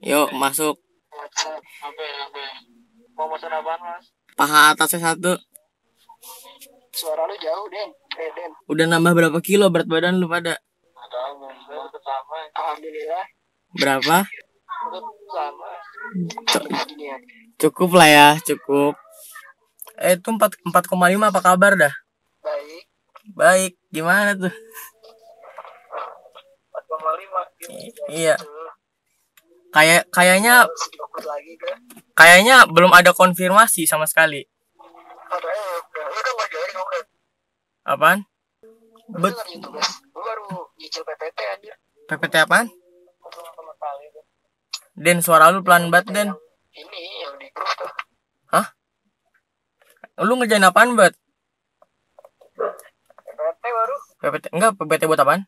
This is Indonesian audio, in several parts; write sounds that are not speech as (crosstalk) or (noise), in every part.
Yuk masuk. Apa ya, apa ya? Mau pesan apaan, Mas? Paha atasnya satu. Suara lu jauh, Den. Eh, Den. Udah nambah berapa kilo berat badan lu pada? Alhamdulillah. Berapa? Ya. Cukup lah ya, cukup. Eh itu 4 4,5 apa kabar dah? Baik. Baik, gimana tuh? 4,5. Iya. Kayak kayaknya lagi kan. kayaknya belum ada konfirmasi sama sekali. Lu kan. Apaan? Bet kan PPT, apaan? Den suara lu pelan banget Den. Ini yang di grup tuh. Hah? Lu ngerjain apaan buat? PPT baru. PPT enggak PPT buat apaan?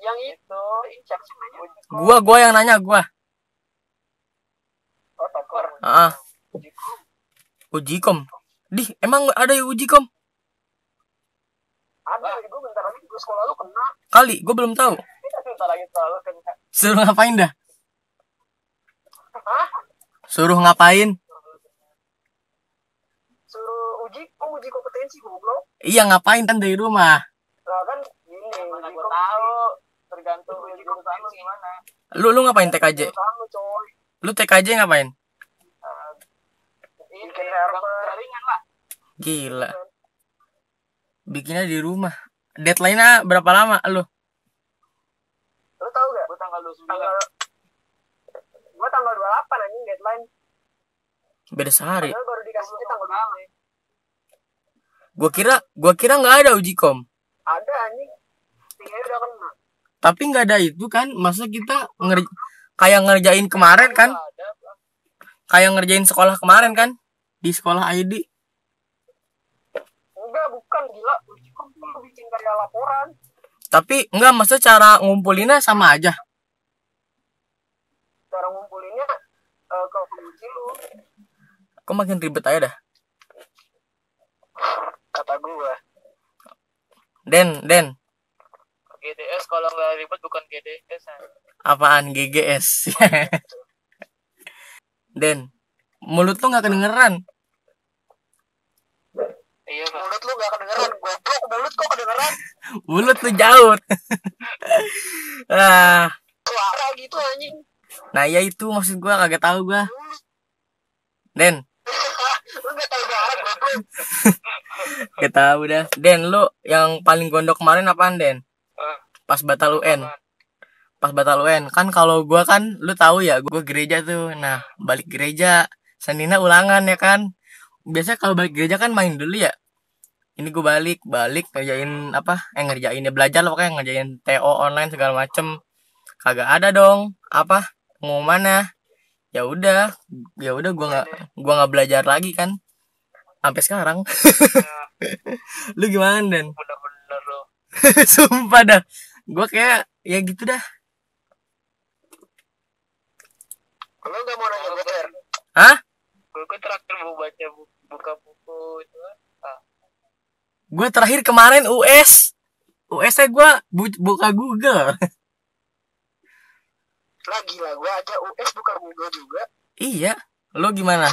Yang itu. Gua gua yang nanya gua. Oh, tokor. Ah. Uji kom. Di, emang ada uji kom? Ada, gue bentar lagi gue sekolah lu kena. Kali, gua belum tahu. Bentar lagi sekolah lu kena. Suruh ngapain dah? Hah? Suruh ngapain? Suruh uji, oh uji kompetensi goblok. Iya ngapain kan dari rumah? Lah kan gini, uji gue tahu. Tergantung lu gimana. Lu lu ngapain TKJ? Lu coy. Lu TKJ ngapain? Bikin helper. Ringan lah. Gila. Bikinnya di rumah. Deadline-nya berapa lama lu? Lu tahu gak? Gue tanggal 29. Tanggal... Gue tanggal 28 anjing deadline. Beda sehari. Padahal baru dikasihnya tanggal 2. Gua kira gua kira nggak ada uji kom. Ada anjing. Tinggal udah kena. Tapi nggak ada itu kan. Masa kita nger kayak ngerjain kemarin kan? Kayak ngerjain sekolah kemarin kan? Di sekolah ID. Enggak, bukan gila. Bikin karya laporan. Tapi nggak masa cara ngumpulinnya sama aja. Cara ngumpulinnya eh, ke uji lu. Kok makin ribet aja dah. Kata gue. Den, Den. GDS kalau nggak ribet bukan GDS Apaan GGS? (laughs) Den. Mulut lu nggak kedengeran. Iya pak. Mulut lu nggak kedengeran, goblok mulut kok kedengeran? (laughs) Mulut lu jauh. (laughs) ah. Suara gitu anjing. Nah ya itu maksud gua kagak tahu gua. Den, lu tahu goblok. Gak tahu dah. Den, lu yang paling gondok kemarin apaan, Den? Pas batal UN. Pas batal UN. Kan kalau gua kan lu tahu ya, gua gereja tuh. Nah, balik gereja, Seninnya ulangan ya kan. Biasanya kalau balik gereja kan main dulu ya. Ini gua balik, balik ngerjain apa? Eh ngerjain ya belajar lah pokoknya ngerjain TO online segala macem. Kagak ada dong. Apa? Mau mana? Ya udah, ya udah gua nggak gua nggak belajar lagi kan. Sampai sekarang. (laughs) lu gimana Den? Bener-bener lu. (laughs) Sumpah dah. Gue kayak ya gitu dah. Lu nggak mau nanya gue ter? Hah? Gue terakhir mau baca buku, buka buku itu. Ah. Gue terakhir kemarin US. US nya gue bu- buka Google. Lagi lah gue aja US buka Google juga. iya. Lu gimana?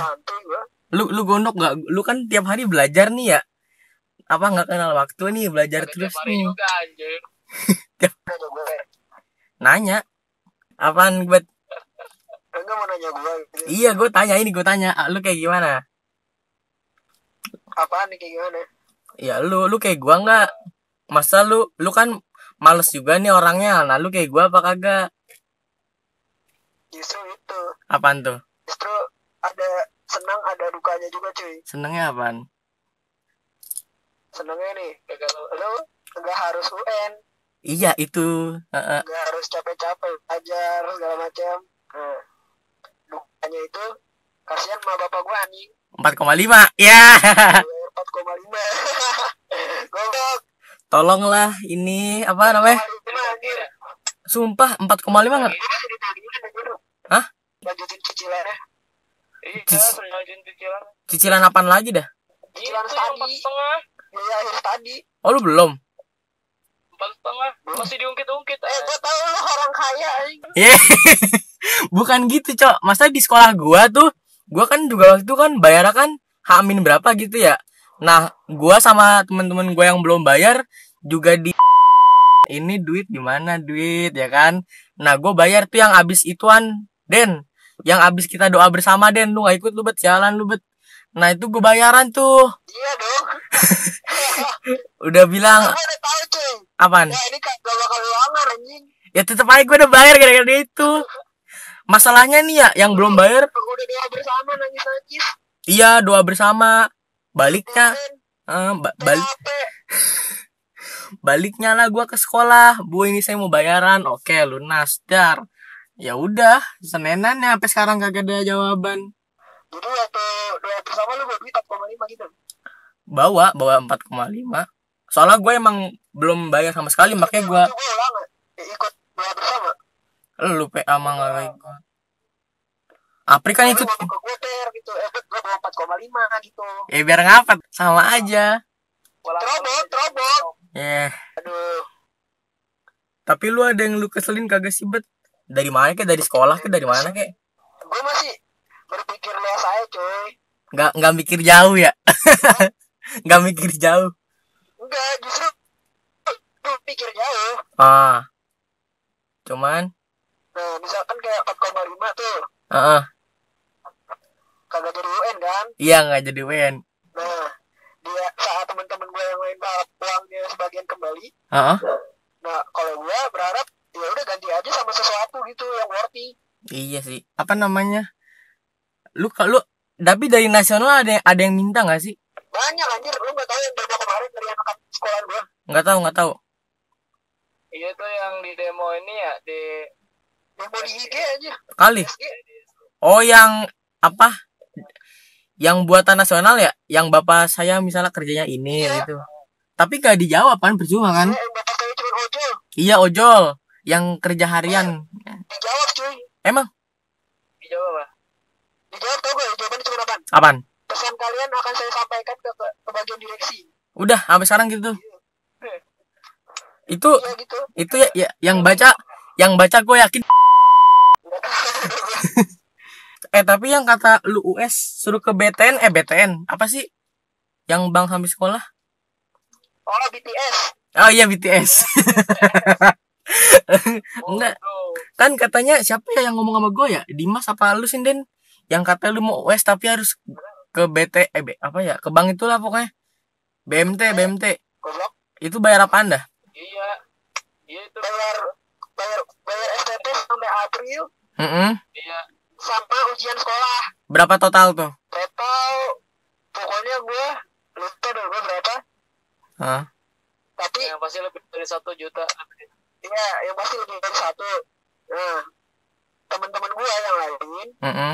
Lu lu gondok gak? Lu kan tiap hari belajar nih ya. Apa nggak kenal waktu nih belajar terus nih. juga anjir. (laughs) Nanya gue. Apaan buat? Enggak mau nanya gue. Gitu. Iya gue tanya ini gue tanya. Ah, Lu kayak gimana? Apaan nih kayak gimana? Ya lu lu kayak gua nggak? Masa lu lu kan males juga nih orangnya. Nah lu kayak gua apa kagak? Justru itu. Apaan tuh? Justru ada senang ada dukanya juga cuy. Senengnya apaan? Senangnya nih. Lu nggak harus UN. Iya itu. Heeh. nggak harus capek-capek belajar segala macam nah, dukanya itu kasihan sama bapak gue anjing. 4,5 ya empat koma lima. (laughs) Goblok. Tolonglah ini apa namanya? Lima sumpah 4,5 nggak? Ini masih ditagihnya ada dulu? Hah? lanjutin cicilannya. Iya lanjutin cicilan. Cicilan apaan lagi dah? Cicilan tadi. biaya akhir tadi. Oh lu belum? empat masih diungkit-ungkit eh gue tau lu orang kaya Ye. (laughs) Bukan gitu, Cok. Masa di sekolah gua tuh, gua kan juga waktu itu kan bayar kan hamin berapa gitu ya. Nah, gua sama teman-teman gua yang belum bayar juga di (laughs) ini duit di mana duit ya kan. Nah, gua bayar tuh yang abis ituan, Den. Yang abis kita doa bersama, Den. Lu gak ikut lu bet jalan lu bet. Nah, itu gua bayaran tuh. iya dong (laughs) Udah bilang gue tahu apaan? ya ini kan gak bakal ulangan anjing. Ya tetep aja gua udah bayar gara-gara dia itu. Masalahnya nih ya, yang belum bayar, gue udah doa bersama nangis nangis iya doa bersama. Baliknya, eh, ba- balik (laughs) baliknya lah gua ke sekolah. Bu ini saya mau bayaran. Oke lunas. Dar. Ya udah senenan ya sampai sekarang kagak ada jawaban. Jadi waktu doa bersama lu buat duit 4,5 gitu. Bawa bawa 4,5 soalnya gue emang belum bayar sama sekali makanya gua itu gue ya, ikut doa bersama. Lu PA mah nggak kayak gua. Apri kan gue ter gitu. Eh gue bawa 4,5 gitu. Ya biar ngapa sama aja. Terobot terobot. Ya. Aduh. Tapi lu ada yang lu keselin kagak sih bet? Dari mana ke dari sekolah ke dari mana ke gue masih berpikir luas aja cuy. Nggak nggak mikir jauh ya. (laughs) Nggak mikir jauh enggak justru lu pikir jauh ah cuman nah misalkan kayak 4,5 tuh Heeh. kagak jadi UN kan iya nggak jadi WN nah dia saat teman-teman gue yang lain balap uangnya sebagian kembali Heeh. nah kalau gue berharap ya udah ganti aja sama sesuatu gitu yang worthy Iya sih. Apa namanya? Lu kalau tapi dari nasional ada ada yang minta nggak sih? Banyak anjir lu nggak tahu yang demo kemarin dari anak sekolah gue Nggak tahu nggak tahu. iya tuh yang di demo ini ya di demo di IG aja Kali. Oh yang apa? Yang buatan nasional ya? Yang bapak saya misalnya kerjanya ini Iya. gitu. Tapi gak dijawab kan percuma kan? Ya, yang bapak saya cuma ojol Iya ojol yang kerja harian. dijawab cuy Emang dijawab apa dijawab tau gak jawabannya cuma apa apaan? Pesan kalian akan saya sampaikan ke, ke, bagian direksi. Udah sampai sekarang gitu. (laughs) Itu iya gitu. itu ya, ya yang baca yang baca gue yakin. (laughs) Eh tapi yang kata lu US suruh ke BTN eh BTN apa sih? Yang bang sambil sekolah? Oh BTS oh iya BTS (laughs) enggak. Bro. kan katanya siapa ya yang ngomong sama gue ya? Dimas apa lu sih Den? Yang kata lu mau US tapi harus ke BT eh B- apa ya ke bank itulah pokoknya. BMT BMT goblok. Itu bayar apa anda? Iya. Iya itu bayar bayar bayar SPP sampai April. Mm-mm. iya. Sama ujian sekolah. Berapa total tuh? Total pokoknya gue lupa deh gue berapa. Hah? tapi yang pasti lebih dari satu juta. Ya yang pasti lebih dari satu. Nah teman-teman gue yang lain Mm-mm.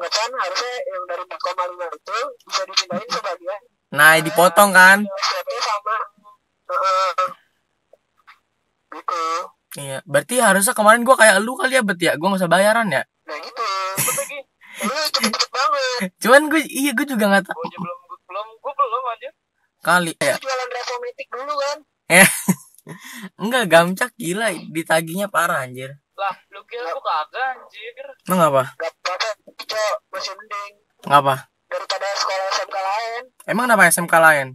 Beranggapan harusnya yang dari 4,5 itu bisa dipindahin sebagian nah dipotong kan? Sama uh, gitu. Iya berarti harusnya kemarin gue kayak lu kali ya bet ya? Gue nggak usah bayaran ya? Nah gitu. Lu cepet-cepet banget. (laughs) Cuman gue iya gue juga nggak tahu. Gue aja belum belum gue belum aja kali ya. Jualan reformatik dulu kan. (laughs) Enggak gamcak gila ditagihnya parah anjir lah lu kira gue kagak anjir. Emang apa gak apa-apa cok masih mending. Ngapa? Daripada sekolah SMK lain. Emang apa SMK lain?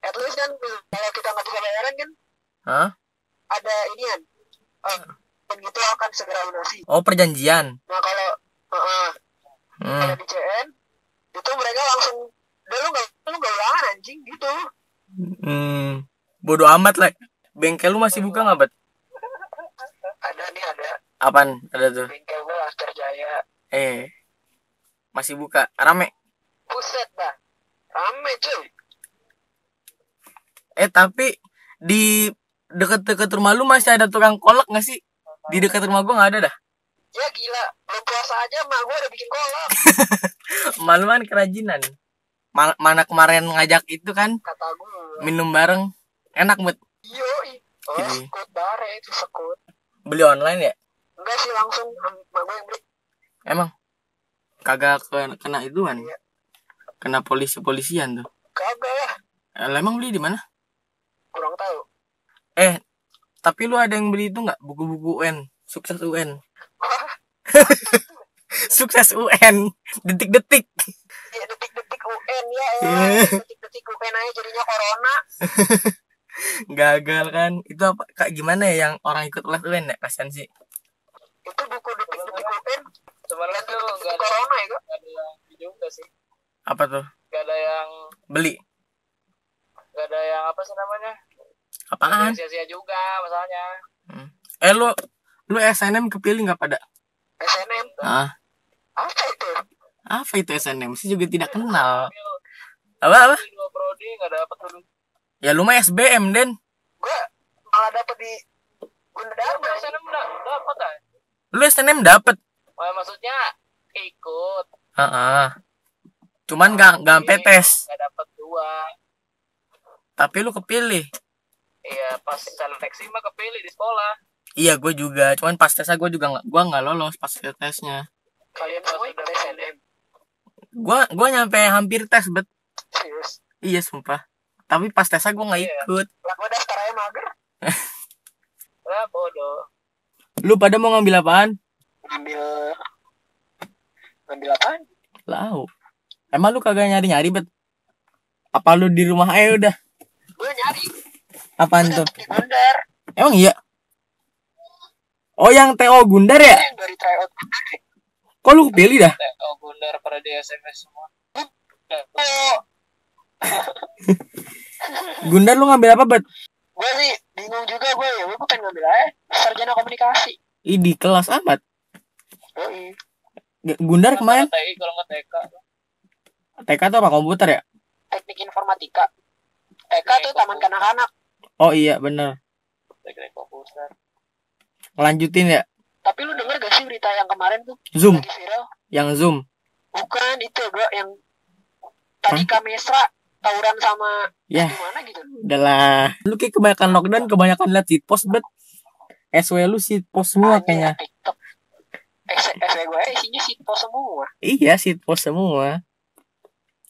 At least kan kalau kita nggak bisa bayaran kan Hah? ada inian. Uh, dan gitu akan segera lunasi. Oh perjanjian? Nah kalau uh, uh, hmm. kalau di CN itu mereka langsung udah lu nggak lu nggak ulangan anjing gitu. Hmm. bodoh amat lah bengkel lu masih buka nggak bet apaan? Ada tuh. Bengkel gua Laster Jaya eh masih buka. Rame. Buset dah rame cuy. Eh tapi di deket-deket rumah lu masih ada tukang kolak nggak sih? Di dekat rumah gua nggak ada dah. Ya gila. Belum puasa aja mah gua udah bikin kolak. (laughs) Maluan kerajinan. Ma- mana kemarin ngajak itu kan? Kata gua. Minum bareng. Enak bet yoi. Oh sekut bare itu sekut. Beli online ya enggak sih langsung gue yang beli. Emang? Kagak kena, kena ituan? Iya. kena polisi polisian tuh? Kagak lah. Eh, lah, emang beli di mana? Kurang tahu. Eh tapi lu ada yang beli itu nggak? Buku-buku UN sukses UN (laughs) sukses UN detik-detik. Ya detik-detik UN ya ya. Iya. detik-detik UN aja jadinya corona. (laughs) Gagal kan? Itu apa kayak gimana ya yang orang ikut les UN ya? Kasihan sih itu buku detik-detik UN sebenarnya tuh nggak ada corona ya nggak ada yang juga sih? Apa tuh? Nggak ada yang beli. nggak ada yang apa sih namanya? Apaan? Sia-sia juga masalahnya. Eh lu lu SNM kepilih nggak pada? SNM ah apa itu? Apa itu SNM sih juga tidak kenal. apa apa? Dua prodi nggak dulu ya lu mah SBM den. Gua malah dapet di Gunadarma Udah sana udah dapet ah lu SNM dapet. Wah, maksudnya ikut. Heeh. cuman gak gak sampai tes. nggak dapet dua. Tapi lu kepilih. Iya pas seleksi mah kepilih di sekolah. Iya gue juga. Cuman pas tesnya gue juga nggak gue nggak lolos pas tesnya kalian Pas udah SNM gue gue nyampe hampir tes bet. Serius? Iya sumpah. Tapi pas tesnya gue nggak Iya. ikut. Lah gua daftar aja mager. (laughs) Lah bodoh lu pada mau ngambil apaan? Ngambil ngambil apaan? Lau. Emang lu kagak nyari nyari bet? Apa lu di rumah aja udah? Gua nyari. Apaan gua tuh? Gundar. Emang iya? Oh yang TO Gundar ya? Yang dari tryout kok lu kepilih dah? Oh Gundar pada di SMS semua. Gundar lu ngambil apa bet gue sih bingung juga gue ya gue pengen ngambil aja sarjana komunikasi. Ih, di kelas amat. Yoi. Gundar kemarin? kalau nggak TK TK tuh apa komputer ya? Teknik informatika. TK tuh taman kanak-kanak. Oh iya bener. Teknik komputer. Lanjutin ya. Tapi lu denger gak sih berita yang kemarin tuh? Zoom. Yang zoom. Bukan itu bro yang tadi kamesra tawuran sama ya. gimana gitu. Udahlah lu kayak kebanyakan lockdown kebanyakan liat sit post bet. SW lu sit post semua kayaknya. TikTok. SW gue isinya sitpo semua. Iya sit post semua.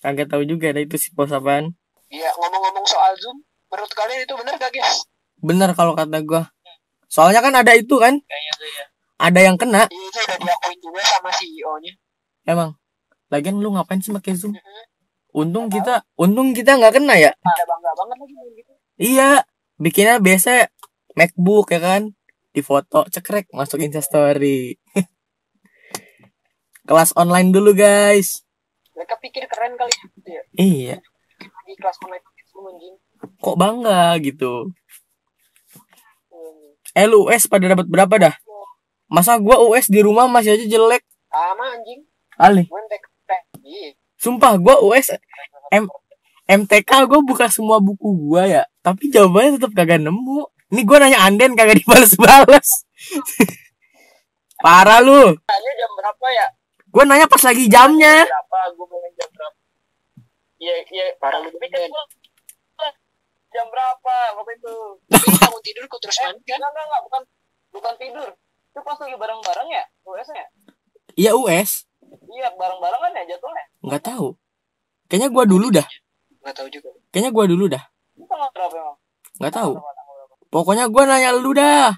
Kagak tahu juga ada itu sit post apaan. Iya ngomong-ngomong soal zoom menurut kalian itu bener gak guys? Bener kalau kata gua. Soalnya kan ada itu kan? Kayaknya tuh ya ada yang kena. Iya, itu udah diakuin juga sama CEO nya emang? Lagian lu ngapain sih pakai zoom untung kita untung kita nggak kena ya? Ada bangga banget lagi main gitu. Iya bikinnya biasa MacBook ya kan? Di foto cekrek masuk Instastory (laughs) kelas online dulu guys. Mereka pikir keren kali gitu ya? Iya. Di kelas online itu anjing. Kok bangga gitu? Hmm. eh lu US pada dapat berapa dah? Masa gua US di rumah masih aja jelek. Sama anjing. Ali gue sumpah gua US M MTK gua buka semua buku gua ya. Tapi jawabannya tetap kagak nemu. Ini gua nanya Anden kagak dibales-bales. (laughs) Parah lu. Tanya jam berapa ya? Gua nanya pas lagi jamnya. Berapa? Gue pengen jam berapa. Iya iya Parah lu, kan jam berapa? Waktu itu. Bangun tidur kok terus mandi kan? enggak enggak bukan bukan tidur. Itu pas lagi bareng-bareng ya US nya iya US iya bareng-bareng kan ya jatuhnya. Nggak tahu. Kayaknya gua dulu dah. Nggak tahu juga. Kayaknya gua dulu dah. Itu tanggal berapa emang. Nggak tahu. Pokoknya gua nanya lu dah.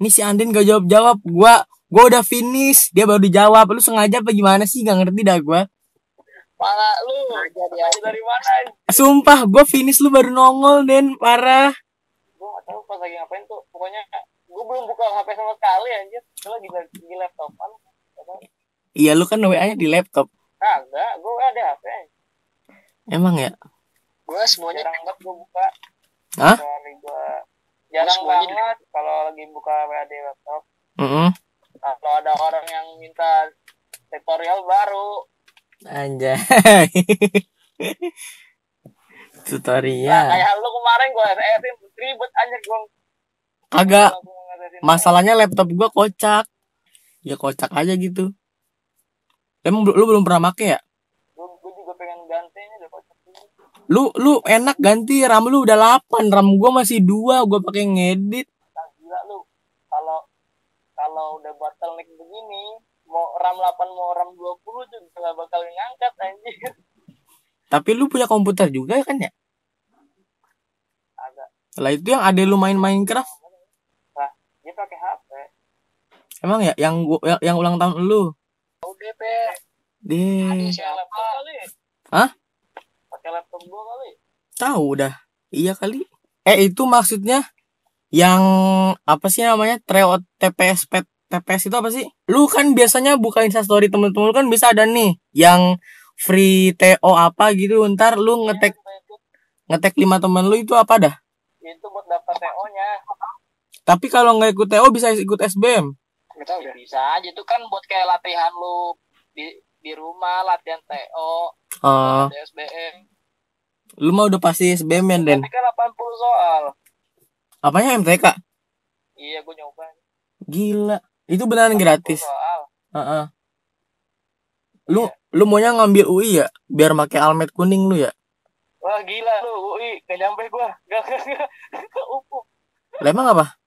Ini si Anden gak jawab jawab gua gua udah finish. Dia baru dijawab. Lu sengaja apa gimana sih? Nggak ngerti dah gua. Malah lu. Lu dari mana? Sumpah gua finish lu baru nongol Den. Parah. Gue gak tahu pas lagi ngapain tuh. Pokoknya gue belum buka HP sama sekali anjir. Gue lagi di, di laptopan iya lu kan WA nya di laptop. Kagak gue ada HP emang ya? Gue semuanya jarang banget gue buka. Hah? Kecuali gue jarang semuanya banget kalau lagi buka WA di laptop. Mm-mm. kalau ada orang yang minta tutorial baru. Anjay. (laughs) Nah, tutorial kayak lu kemarin gue SS ribet aja gue kagak. Masalahnya laptop gua kocak. Ya kocak aja gitu emang lu belum pernah make ya? Gue juga pengen ganti ini udah kocak lu lu enak ganti RAM lu udah 8 RAM gua masih dua gua pakai ngedit. Nah, gila lu. Kalau kalau udah bottleneck begini mau RAM 8 mau RAM 20 juga gak bakal ngangkat anjir. Tapi lu punya komputer juga kan ya? Agak Lah itu yang ada lu main Minecraft. Lah, dia pakai HP. Emang ya yang gua yang, yang ulang tahun lu. Laptop kali. Hah? Pakai laptop gua kali. Tahu udah. Iya kali. Eh itu maksudnya yang apa sih namanya? Treo TPS pet TPS itu apa sih? Lu kan biasanya buka Instastory temen-temen lu kan bisa ada nih yang free TO apa gitu. Ntar lu ngetek Itu, ngetek lima temen lu itu apa dah? itu buat daftar TO-nya. Tapi kalau nggak ikut TO bisa ikut SBM. Nggak tahu Ya, bisa aja itu kan buat kayak latihan lu di di rumah latihan TO, Oh, di SBM. lu mah udah pasti SBM ya, Den. Tapi kan 80 soal. Apanya MTK? Iya, gua nyoba. Gila. Itu beneran gratis. Soal. Heeh. Lu lu maunya ngambil UI ya? Biar make almet kuning lu ya? Wah, gila lu. UI, gak nyampe gua. Gak, gak, gak. (laughs) Upuk. Lah emang apa?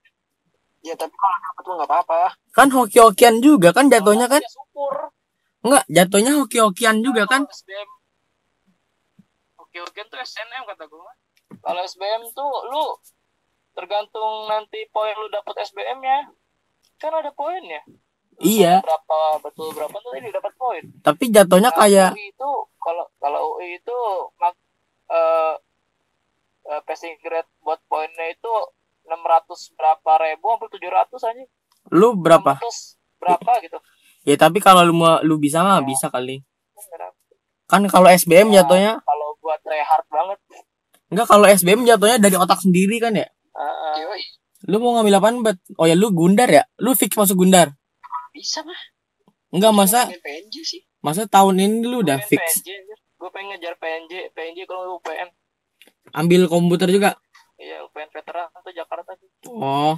Ya, tapi kalau dapet mah nggak apa-apa. Kan hoki-hokian juga kan jatuhnya kan? Ya, syukur. Enggak, jatuhnya hoki-hokian juga kan? SBM. Oke tuh SNM kata gua. Kalau SBM tuh lu tergantung nanti poin lu dapet SBM ya. Kan ada poin ya. Lu Iya. Berapa betul berapa tuh ini dapat poin. Tapi jatuhnya Kalau kayak UI itu kalau kalau UI itu mak eh eh, passing grade buat poinnya itu 600 berapa ribu sampai 700 aja. lu berapa? 600 berapa gitu. Ya tapi kalau lu mau lu bisa mah bisa kali. Kan kalau SBM jatuhnya Kalau buat tryhard banget. enggak kalau SBM jatuhnya dari otak sendiri kan ya? Heeh. Yoi. Lu mau ngambil apaan, Bet? Oh ya lu Gundar ya? Lu fix masuk Gundar? Bisa mah. Enggak masa sih. masa tahun ini lu udah Pengen fix. Gue pengen ngejar PNJ, PNJ kalau UPN. Ambil komputer juga. Iya, UPN veteran tuh Jakarta sih. Oh.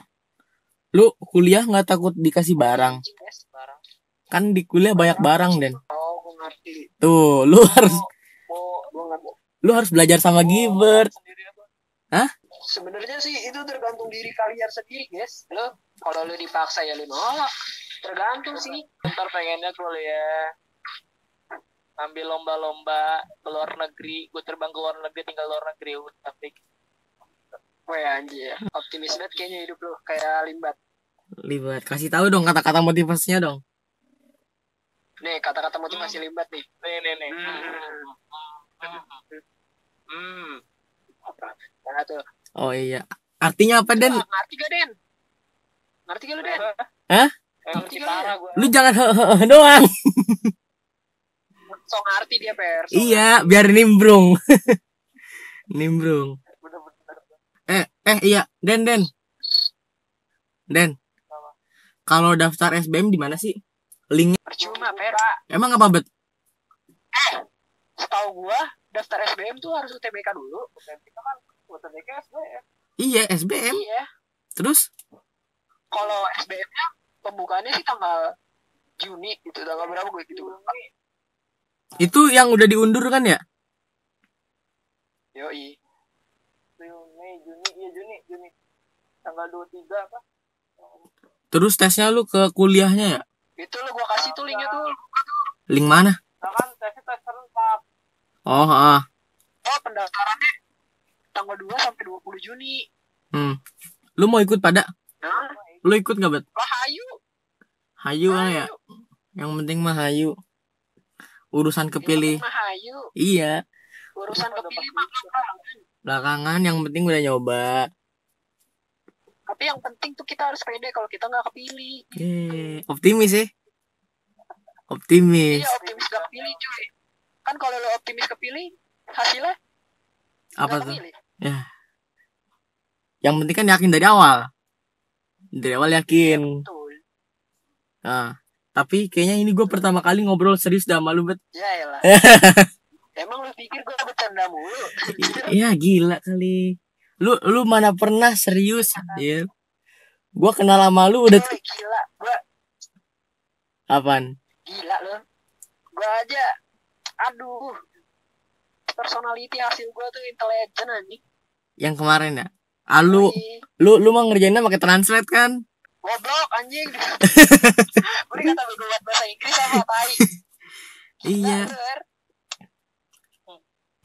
Lu kuliah nggak takut dikasih barang? Guys. Sekarang. Kan di kuliah banyak barang, Den. Oh, gue ngerti. Tuh, lu harus Mau Gue ngerti. lu harus belajar sama Gilbert. sendiri apa? Sebenarnya sih itu tergantung diri kalian sendiri, guys. Lo kalau lo dipaksa ya lo nolak. Tergantung sih. Ntar pengennya kuliah ambil lomba-lomba ke luar negeri gue terbang ke luar negeri tinggal luar negeri udah tapi Wah anjir, optimis banget kayaknya hidup lo kayak limbat. Libat, kasih tahu dong kata-kata motivasinya dong. Nih kata-kata motivasi limbat nih. nih nih nih Hmm. hmm. Nah tuh. Oh iya. Artinya apa, Den? Ngerti gak Den? Ngerti gak lo Den? Hah? Parah gue Lu jangan hehehe (laughs) doang. So ngerti dia per. So, Iya, biar nimbrung. (laughs) nimbrung. Eh, eh iya, Den, Den. Den. Kalau daftar SBM di mana sih? Linknya Percuma per. emang apa bet? Setahu gua daftar SBM tuh harus UTBK dulu. kita kan UTBK SBM Iya, SBM. Iya. Terus Kalau SBM-nya pembukaannya sih tanggal Juni gitu. Tanggal berapa gue gitu. itu yang udah diundur kan ya? Yoi. Juni Juni iya Juni Juni tanggal 23 apa Terus tesnya lu ke kuliahnya ya? Itu lo gua kasih tuh linknya tuh. Link mana? nah kan tesnya tes serentak Oh, ah. Oh pendaftarannya tanggal 2 sampai 20 Juni. Hmm. Lu mau ikut pada? Nah, Lu ikut gak, Bet? lah hayu. Hayu lah ya. Yang penting mah hayu. Urusan kepilih. Mah hayu. Iya. Urusan kepilih mah belakangan. Yang penting udah nyoba. Tapi yang penting tuh kita harus pede kalau kita nggak kepilih. Yeay. Optimis ya? Optimis. Iya optimis gak kepilih cuy. Kan kalau lo optimis kepilih, hasilnya Apa tuh? kepilih. Yang penting kan yakin dari awal. Dari awal yakin. Betul. Nah, tapi kayaknya ini gue pertama kali ngobrol serius sama lu, Bet. Ya. (laughs) Emang lu pikir gue bercanda mulu? (laughs) Iya, gila kali. Lu lu mana pernah serius? Iya. Gua kenal sama lu udah Cuy, gila. Gue apaan? gila lo. Gue aja, aduh. Personality hasil gue tuh intelijen anjing. Yang kemarin ya. Ah, lu lu lu mah ngerjainnya pakai translate kan? Goblok anjing. (laughs) Gue bego buat bahasa Inggris sama (laughs) tai. Iya.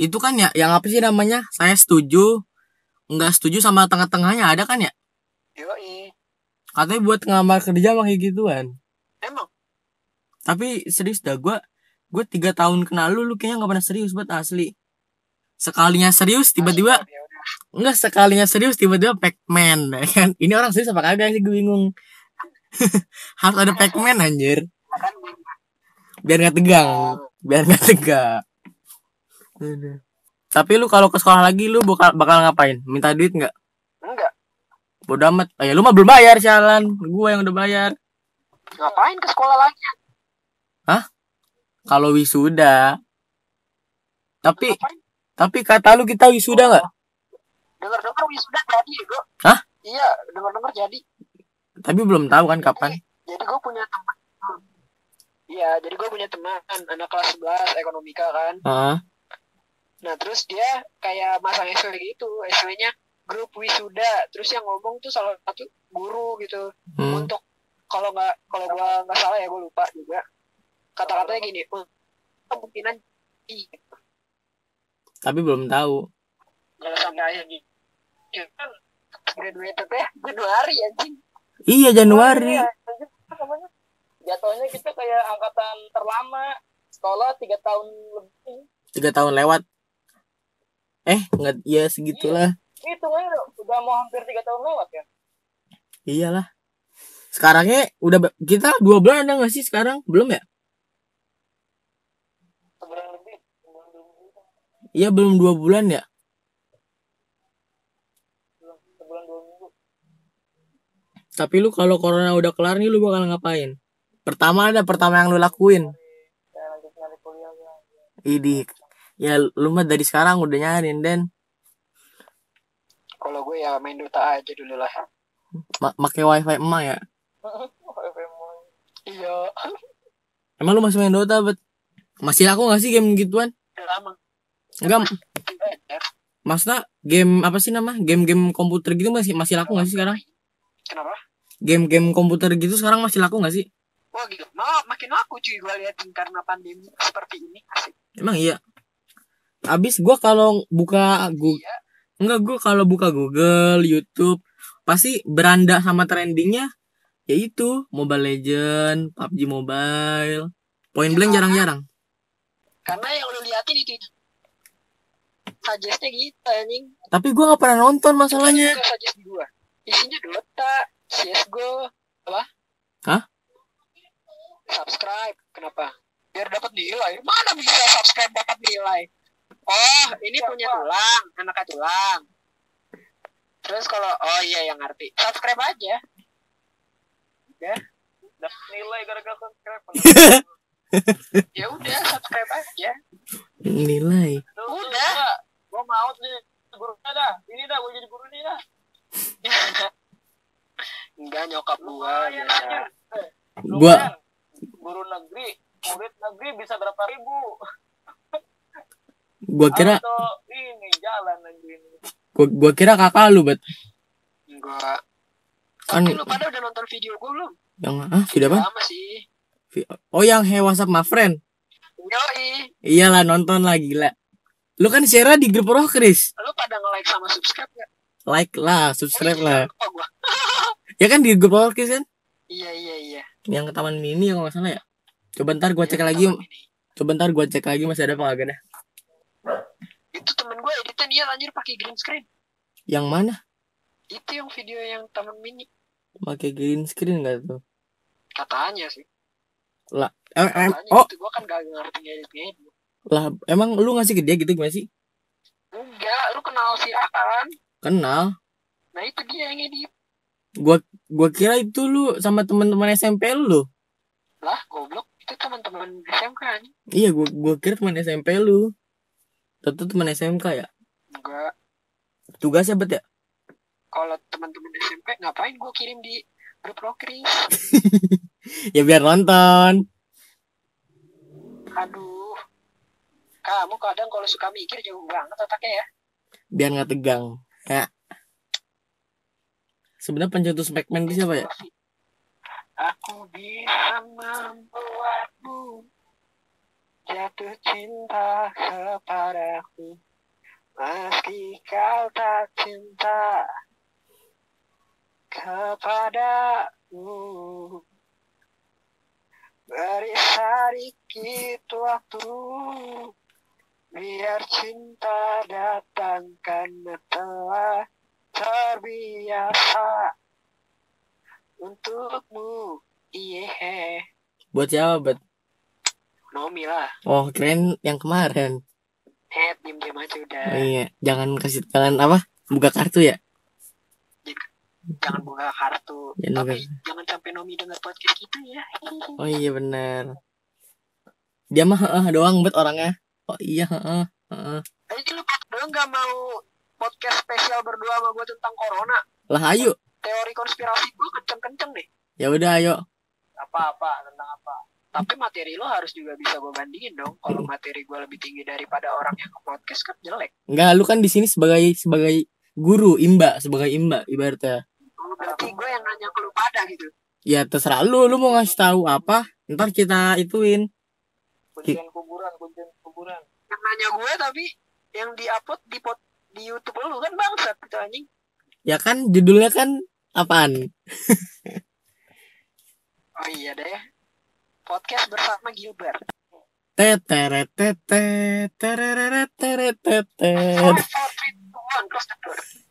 Itu kan ya yang apa sih namanya? Saya setuju nggak setuju sama tengah-tengahnya ada kan ya? Yoi. katanya buat ngelamar kerja mah kayak gituan. Emang? tapi serius dah gue gue tiga tahun kenal lu lu kayaknya nggak pernah serius buat asli. Sekalinya serius tiba-tiba Ya enggak sekalinya serius tiba-tiba Pacman ya kan? Ini orang serius apa kagak sih gue bingung. (laughs) Harus ada Pacman anjir. Biar nggak tegang biar nggak tegak Aduh. tapi lu kalau ke sekolah lagi lu bakal bakal ngapain minta duit nggak enggak. bodo amat oh, ya lu mah belum bayar jalan gue yang udah bayar Ngapain ke sekolah lagi? kalau wisuda tapi Ngapain? tapi kata lu kita wisuda nggak Dengar-dengar wisuda jadi Go. Hah? Iya, dengar-dengar jadi. tapi belum tahu kan kapan Jadi gue punya teman. Iya, jadi gue punya teman anak kelas 11 ekonomika kan. Heeh. Nah, terus dia kayak masang SW gitu. SW-nya grup wisuda. Terus yang ngomong tuh salah satu guru gitu. Hmm. Untuk kalau nggak kalau gua nggak salah ya gue lupa juga. Kata-katanya gini, "Oh, kemungkinan i tapi belum tahu kalau sampai akhir gitu. Ya kan graduate teh Januari anjing. iya Januari Iya? Jatuhnya kita kayak angkatan terlama sekolah tiga tahun lebih. tiga tahun lewat eh nggak ya segitulah. Itu aja udah mau hampir tiga tahun lewat ya. iyalah. Sekarangnya udah kita dua bulan ada nggak sih sekarang? Belum ya? Iya belum dua bulan ya? Sebulan, sebulan dua minggu. tapi lu kalau corona udah kelar nih lu bakal ngapain? Pertama ada pertama yang lu lakuin. Ya lanjut nyari kuliah ya. Lu mah dari sekarang udah nyariin den Kalau gue ya main Dota aja dulu lah. Ma make wifi emak ya (laughs) Iya, emang lu masih main Dota bet masih laku gak sih game gituan udah lama. enggak maksudnya game apa sih nama game-game komputer gitu masih masih laku gak sih sekarang Kenapa? game-game komputer gitu sekarang masih laku gak sih Wah gitu. Nah, makin laku cuy gue liatin karena pandemi seperti ini. Asik. emang iya Abis gua kalau buka Google Iya. Enggak, gue kalau buka Google, YouTube, pasti beranda sama trendingnya yaitu Mobile Legend, PUBG Mobile, Point Blank jarang-jarang. Karena yang lu liatin itu itu. Suggestnya gitu anjing. Tapi gue nggak pernah nonton masalahnya. Itu suggest di gua. Isinya Dota, CSGO, apa? Hah? Subscribe. Kenapa? Biar dapat nilai. Mana bisa subscribe dapat nilai? Oh, ini punya tulang, anaknya tulang. Terus kalau oh iya yang ngerti. Subscribe aja. Dapat nilai gara-gara subscribe. (laughs) Ya udah, subscribe aja. Nilai. Tuh, Udah. Gua, gua mau jadi gurunya dah. Ini dah gua jadi guru nih dah. (laughs) Enggak nyokap gua. Eh, Gua lumayan. guru negeri, murid negeri bisa berapa ribu? Gua kira Atau ini jalan ini. gua, gua kira kakak lu bet. Enggak. Kan lu pada udah nonton video gua belum? yang ah sudah apa? Lama sih. Oh yang Hey WhatsApp my friend. Yoi. Iyalah nonton lah gila. Lu kan share di grup roh Chris. Lu pada nge-like sama subscribe gak? Like lah, subscribe lah. Lupa gua. (laughs) Ya kan di grup roh Chris kan? Iya, iya, iya. Yang ke taman mini kalau nggak salah ya. Coba ntar gua cek lagi. Coba ntar gua cek lagi masih ada apa kagak dah. Itu gue editan dia anjir pakai green screen. Yang mana? Itu yang video yang taman mini. Pakai green screen enggak tuh? Katanya sih. Lah, em, em, Katanya oh, gitu. Gue kan gak ngerti ngedit-ngedit. lah emang lu ngasih ke dia gitu gimana sih? Enggak, lu kenal si Akan. Kenal. Nah itu dia yang edit. Gua gua kira itu lu sama teman-teman SMP lu. Lah, goblok. Itu teman-teman SMK anjing. Iya, gua gua kira teman SMP lu. Tentu teman SMK ya. Enggak. Tugasnya bet ya? Kalau teman-teman SMP ngapain gue kirim di grup Rokris? (laughs) Ya biar nonton. Aduh. Kamu kadang kalau suka mikir jauh banget otaknya ya. Biar nggak tegang. Ya. Sebenarnya pencetus Pac-Man itu siapa ya? Aku bisa jatuh cinta kepadaku. Meski kau tak cinta kepadamu Beri sedikit waktu Biar cinta datang karena telah terbiasa Untukmu, iya Buat siapa, buat? Nomi lah Oh, keren yang kemarin. Eh, diem-diem aja udah Oh, iya, jangan kasih jangan apa? Buka kartu ya? Jangan buka kartu Jangan Tapi buka- jangan sampai Nomi dengar podcast kita ya Oh iya bener. Dia mah heeh doang bet orangnya. Oh iya heeh. heeh. Ayo lu lu gak mau podcast spesial berdua sama gue tentang corona Lah ayo. Teori konspirasi gue kenceng-kenceng nih Ya udah ayo. Apa-apa tentang apa? Tapi materi lo harus juga bisa gue bandingin dong Kalau materi gue lebih tinggi daripada orang yang ke podcast kan jelek Enggak, lu kan di sini sebagai sebagai guru imba, sebagai imba ibaratnya. Oh, Berarti gue yang nanya ke lu pada gitu Ya terserah lu, lu mau ngasih tahu apa? Ntar kita ituin. Kuncian kuburan, kuncian kuburan. Yang nanya gue tapi yang di-upload di, pot, di Youtube lu kan bangsat gitu anjing Ya kan judulnya kan apaan? Oh iya deh Podcast bersama Gilbert. Teteret